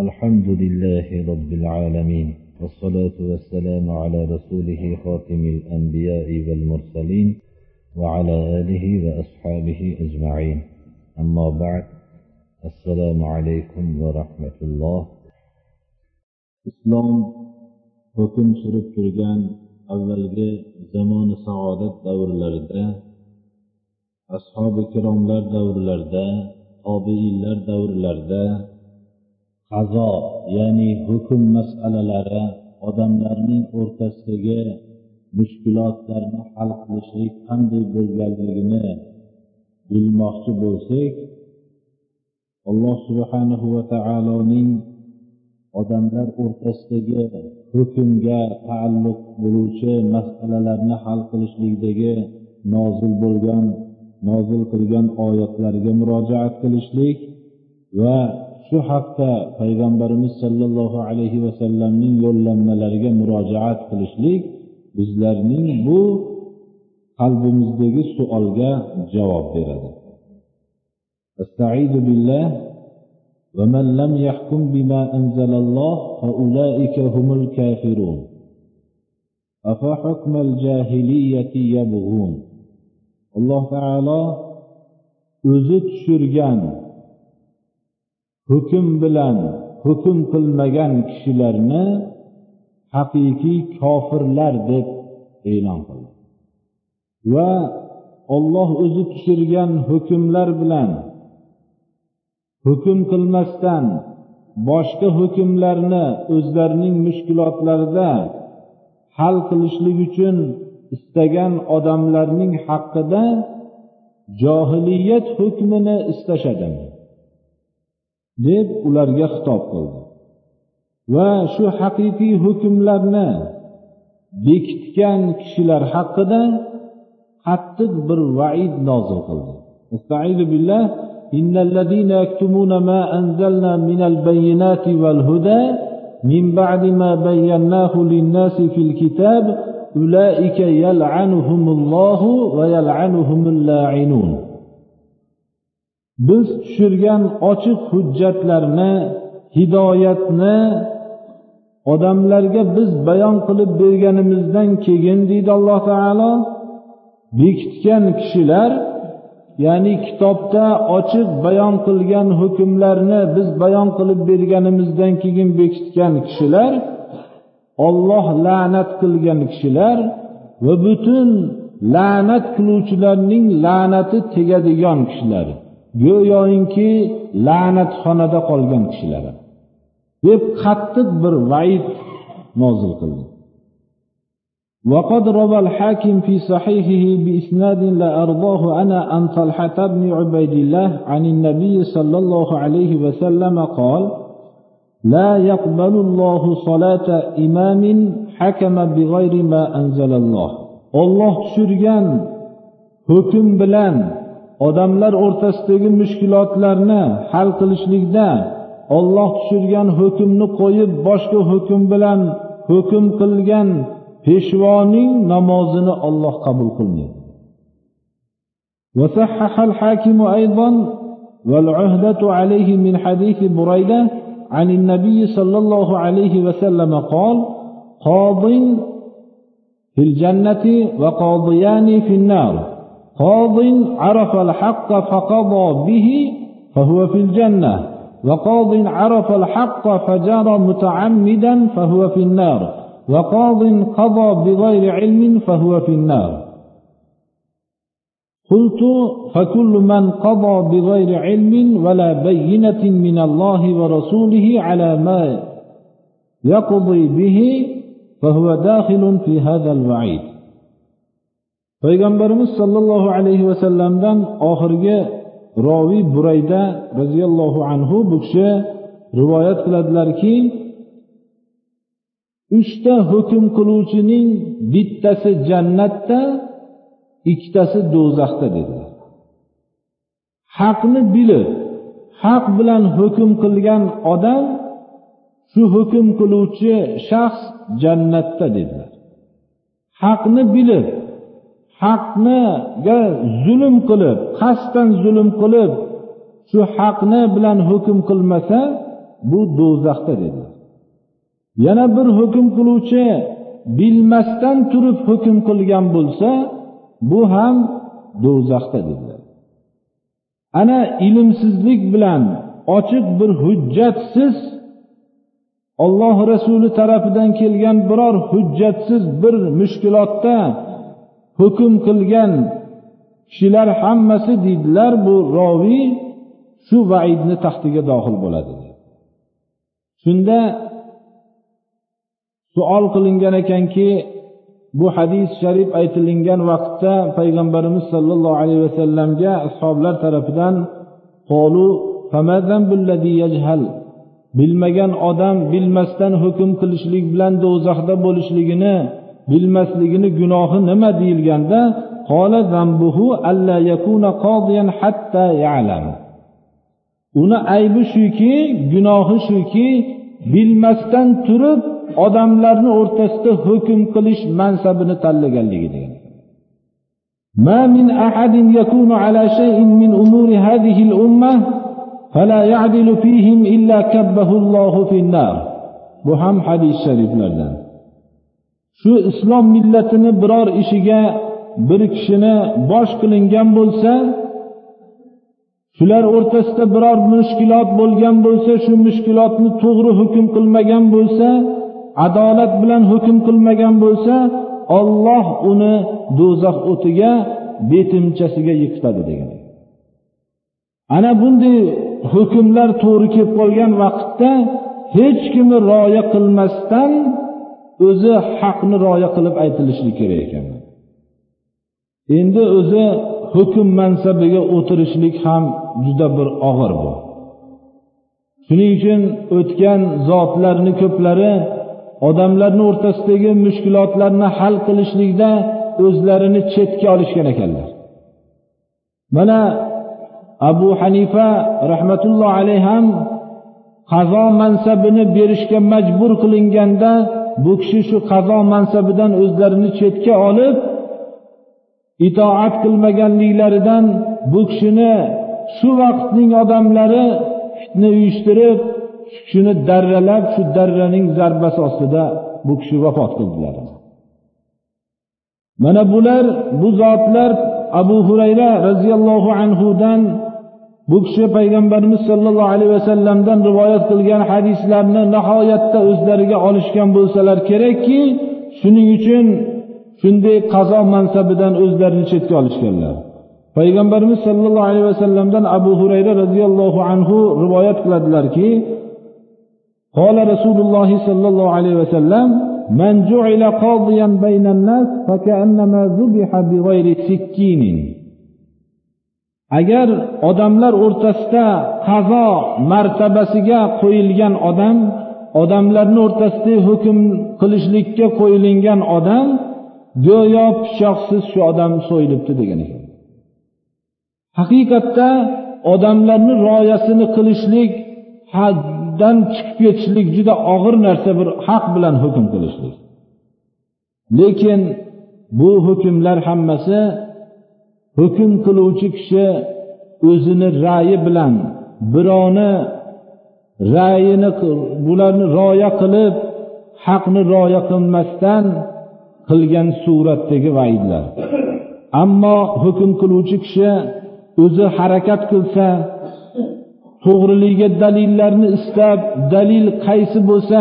الحمد لله رب العالمين والصلاة والسلام على رسوله خاتم الأنبياء والمرسلين وعلى آله وأصحابه أجمعين. أما بعد السلام عليكم ورحمة الله. islom hukm surib turgan avvalgi zamoni saodat davrlarida ashobi ikromlar davrlarida tobiinlar davrlarida qazo ya'ni hukm masalalari odamlarning o'rtasidagi mushkulotlarni hal qilishlik qanday bo'lganligini bilmoqchi bo'lsak alloh subhanahu va taoloning odamlar o'rtasidagi hukmga taalluq bo'luvchi masalalarni hal qilishlikdagi nozil bo'lgan nozil qilgan oyatlarga murojaat qilishlik va shu haqda payg'ambarimiz sollallohu alayhi vasallamning yo'llanmalariga murojaat qilishlik bizlarning bu qalbimizdagi savolga javob beradi استعيذ بالله ومن لم يحكم بما أنزل الله فأولئك هم الكافرون أفحكم الجاهلية يبغون alloh taolo o'zi tushirgan hukm bilan hukm qilmagan kishilarni haqiqiy kofirlar deb e'lon qildi. Va olloh o'zi tushirgan hukmlar bilan hukm qilmasdan boshqa hukmlarni o'zlarining mushkulotlarida hal qilishlik uchun istagan odamlarning haqqida johiliyat hukmini istashadimi deb ularga xitob qildi va shu haqiqiy hukmlarni bekitgan kishilar haqida qattiq bir vaid nozil qildi billah إن الذين يكتمون ما أنزلنا من البينات والهدى من بعد ما بيناه للناس في الكتاب أولئك يلعنهم الله ويلعنهم اللاعنون biz tushirgan ochiq hujjatlarni hidoyatni odamlarga biz bayon qilib berganimizdan keyin deydi alloh taolo bekitgan kishilar ya'ni kitobda ochiq bayon qilgan hukmlarni biz bayon qilib berganimizdan keyin bekitgan kishilar olloh la'nat qilgan kishilar va butun la'nat qiluvchilarning la'nati tegadigan kishilar. go'yoki la'natxonada qolgan kishilar deb qattiq bir vaid nozil qildi وقد روى الحاكم في صحيحه بإسناد لا أرضاه أنا عن طلحة بن عبيد الله عن النبي صلى الله عليه وسلم قال لا يقبل الله صلاة إمام حكم بغير ما أنزل الله الله tushirgan hukm bilan odamlar o'rtasidagi mushkulotlarni hal qilishlikda olloh tushirgan hukmni qo'yib boshqa hukm bilan hukm qilgan peshvoning namozini olloh qabul qilmaydi وصحح الحاكم أيضا والعهدة عليه من حديث بريدة عن النبي صلى الله عليه وسلم قال قاض في الجنة وقاضيان في النار قاض عرف الحق فقضى به فهو في الجنة وقاض عرف الحق فجار متعمدا فهو في النار وقاض قضى بغير علم فهو في النار. قلت فكل من قضى بغير علم ولا بينة من الله ورسوله على ما يقضي به فهو داخل في هذا الوعيد. Payg'ambarimiz sollallohu alayhi vasallamdan oxirgi roviy burayda roziyallohu anhu bu kishi rivoyat qiladilarki uchta hukm qiluvchining bittasi jannatda ikkitasi do'zaxda dedilar. Haqni bilib haq bilan hukm qilgan odam shu hukm qiluvchi shaxs jannatda dedilar. Haqni bilib haqniga zulm qilib qasddan zulm qilib shu haqni bilan hukm qilmasa bu do'zaxda dedi. Yana bir hukm qiluvchi bilmasdan turib hukm qilgan bo'lsa bu ham do'zaxda dedilar ana ilmsizlik bilan ochiq bir hujjatsiz olloh rasuli tarafidan kelgan biror hujjatsiz bir mushkulotda hukm qilgan kishilar hammasi deydilar bu roviy shu vaidni taxtiga dohil bo'ladi shunda savol qilingan ekanki bu hadis sharif aytilingan vaqtda payg'ambarimiz sollallohu alayhi vasallamga ashoblar tarafidan bilmagan odam bilmasdan hukm qilishlik bilan do'zaxda bo'lishligini bilmasligini gunohi nima deyilganda uni aybi shuki gunohi shuki bilmasdan turib odamlarni o'rtasida hukm qilish mansabini tanlaganligi degan ما من أحد يكون على شيء من أمور هذه الأمة فلا يعدل فيهم إلا كبه الله في النار bu ham hadis shariflardan shu islom millatini biror ishiga bir kishini bosh qilingan bo'lsa shular o'rtasida biror mushkulot bo'lgan bo'lsa shu mushkulotni to'g'ri hukm qilmagan bo'lsa adolat bilan hukm qilmagan bo'lsa olloh uni do'zax o'tiga betimchasiga yiqitadi degan ana bunday hukmlar to'g'ri kelib qolgan vaqtda hech kimni rioya qilmasdan o'zi haqni rioya qilib aytilishlik kerak ekan. Endi o'zi hukm mansabiga o'tirishlik ham juda bir og'ir bu. Shuning uchun o'tgan zotlarni ko'plari odamlarni o'rtasidagi mushkulotlarni hal qilishlikda o'zlarini chetga olishgan ekanlar. Mana abu hanifa rahmatulloh alayhi ham qazo mansabini berishga majbur qilinganda bu kishi shu qazo mansabidan o'zlarini chetga olib itoat qilmaganliklaridan bu kishini shu vaqtning odamlari fitna uyushtirib shuni darralab shu darraning zarbasi ostida bu kishi vafot qildilar. Mana bular bu zotlar abu hurayra roziyallohu anhudan bu kishi payg'ambarimiz sollallohu alayhi vasallamdan rivoyat qilgan hadislarni nihoyatda o'zlariga olishgan bo'lsalar kerakki shuning uchun shunday qazo mansabidan o'zlarini chetga olishganlar payg'ambarimiz sollallohu alayhi vasallamdan abu hurayra roziyallohu anhu rivoyat qiladilarki قال رسول الله صلى الله عليه وسلم من جعل قاضيا بين الناس فكأنما ذبح بغير سكين agar odamlar o'rtasida qazo martabasiga qo'yilgan odam odamlarni o'rtasida hukm qilishlikka qo'yilgan odam go'yo pichoqsiz shu odam so'yilibdi degan ekan. Haqiqatda odamlarni rioyasini qilishlik haddan chiqib ketishlik juda og'ir narsa bir haq bilan hukm qilishlik. Lekin bu hukmlar hammasi hukm qiluvchi kishi o'zini ra'yi bilan birovni ra'yini bularni rioya qilib haqni rioya qilmasdan qilgan suratdagi vaidlar. Ammo hukm qiluvchi kishi o'zi harakat qilsa to'g'riligiga dalillarni istab dalil qaysi bo'lsa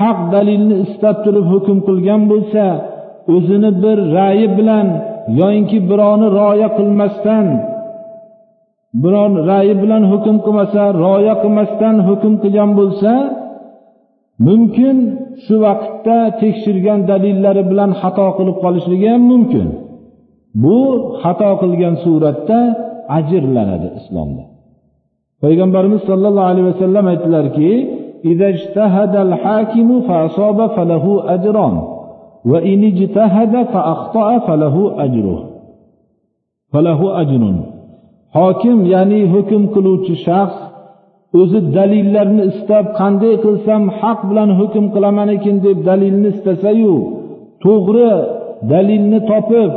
haq dalilni istab turib hukm qilgan bo'lsa o'zini bir ra'yi bilan yoyinki birovni rioya qilmasdan biron ra'yi bilan hukm qilmasa rioya qilmasdan hukm qilgan bo'lsa mumkin shu vaqtda tekshirgan dalillari bilan xato qilib qolishligi ham mumkin. Bu xato qilgan suratda ajrlanadi islomda. Payg'ambarimiz sollallohu alayhi vasallam aytdilarki إذا اجتهد الحاكم فأصاب فله أجران وإن اجتهد فأخطأ فله أجره فله أجر hokim ya'ni hukm qiluvchi shaxs o'zi dalillarni istab qanday qilsam haq bilan hukm qilaman ekan deb dalilni istasayu to'g'ri dalilni topib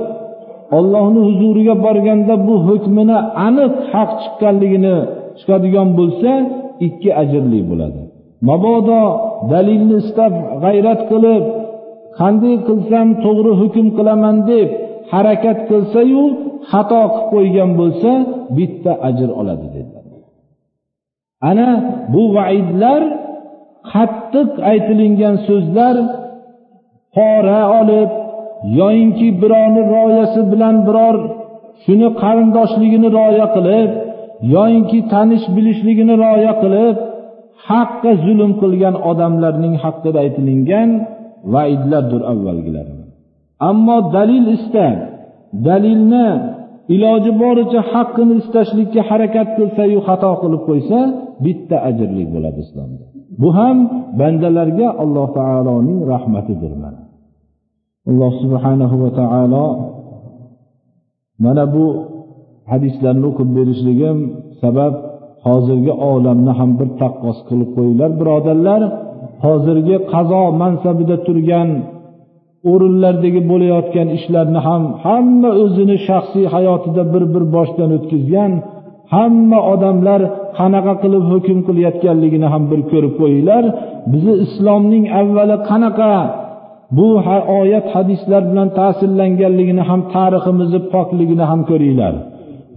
ollohni huzuriga borganda bu hukmini aniq haq chiqqanligini chiqadigan bo'lsa ikki ajrli bo'ladi mabodo dalilni istab g'ayrat qilib qanday qilsam to'g'ri hukm qilaman deb harakat qilsayu xato qilib qo'ygan bo'lsa bitta ajr oladi dedilar. Ana bu vaidlar qattiq aytilingan so'zlar pora olib yoyinki birovni rioyasi bilan biror shuni qarindoshligini rioya qilib yoyinki tanish bilishligini rioya qilib haqqa zulm qilgan odamlarning haqida aytilingan vaidlardir avvalgilar ammo dalil ista dalilni iloji boricha haqqini istashlikka harakat qilsayu xato qilib qo'ysa bitta ajrlik bo'ladi islomda. Bu ham bandalarga alloh taoloning rahmatidir mana. Alloh subhanahu va taolo mana bu hadislarni o'qib berishligim sabab hozirgi olamni ham bir taqqos qilib qo'yinglar birodarlar. Hozirgi qazo mansabida turgan o'rinlardagi bo'layotgan ishlarni ham hamma o'zini shaxsiy hayotida bir bir boshdan o'tkazgan hamma odamlar qanaqa qilib hukm qilayotganligini ham bir ko'rib qo'yinglar. Bizni islomning avvali qanaqa? Bu oyat hadislar bilan ta'sirlanganligini ham tariximizni pokligini ham ko'ringlar.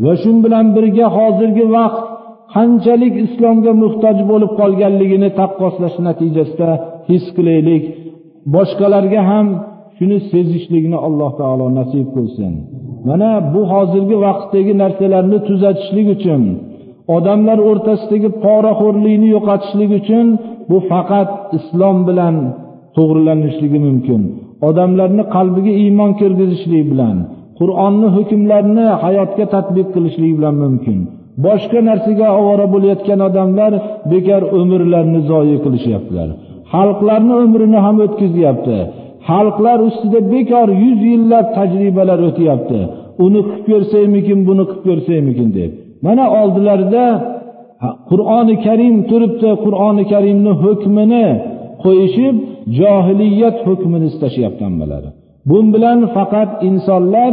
Va shu bilan birga hozirgi vaqt qanchalik islomga muhtoj bo'lib qolganligini taqqoslash natijasida his qilaylik. Boshqalarga ham shuni sezishlikni alloh taolo nasib qilsin. Mana bu hozirgi vaqtdagi narsalarni tuzatishlik uchun odamlar o'rtasidagi poraxo'rlikni yo'qotishlik uchun bu faqat islom bilan to'g'rilanishligi mumkin. Odamlarni qalbiga iymon kirgizishlik bilan qur'onni hukmlarini hayotga tadbiq qilishlik bilan mumkin. Boshqa narsaga ovora bo'layotgan odamlar bekor umrlarini zoyi qilishyaptilar. Xalqlarni umrini ham o'tkazyapti. Xalqlar ustida bekor yuz yillab tajribalar o'tyapti. Uni qilib ko'rsaymikin buni qilib ko'rsaymikin deb. Mana oldilarida qur'oni karim turibdi. Qur'oni karimni hukmini qo'yishib johiliyat hukmini istashyapti hammalari. Bu bilan faqat insonlar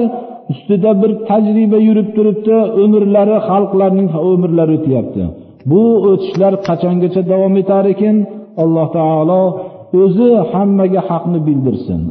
ustida bir tajriba yurib turibdi umrlari xalqlarning umrlari o'tyapti. Bu o'tishlar qachongacha davom etar ekan? Alloh taolo o'zi hammaga haqni bildirsin.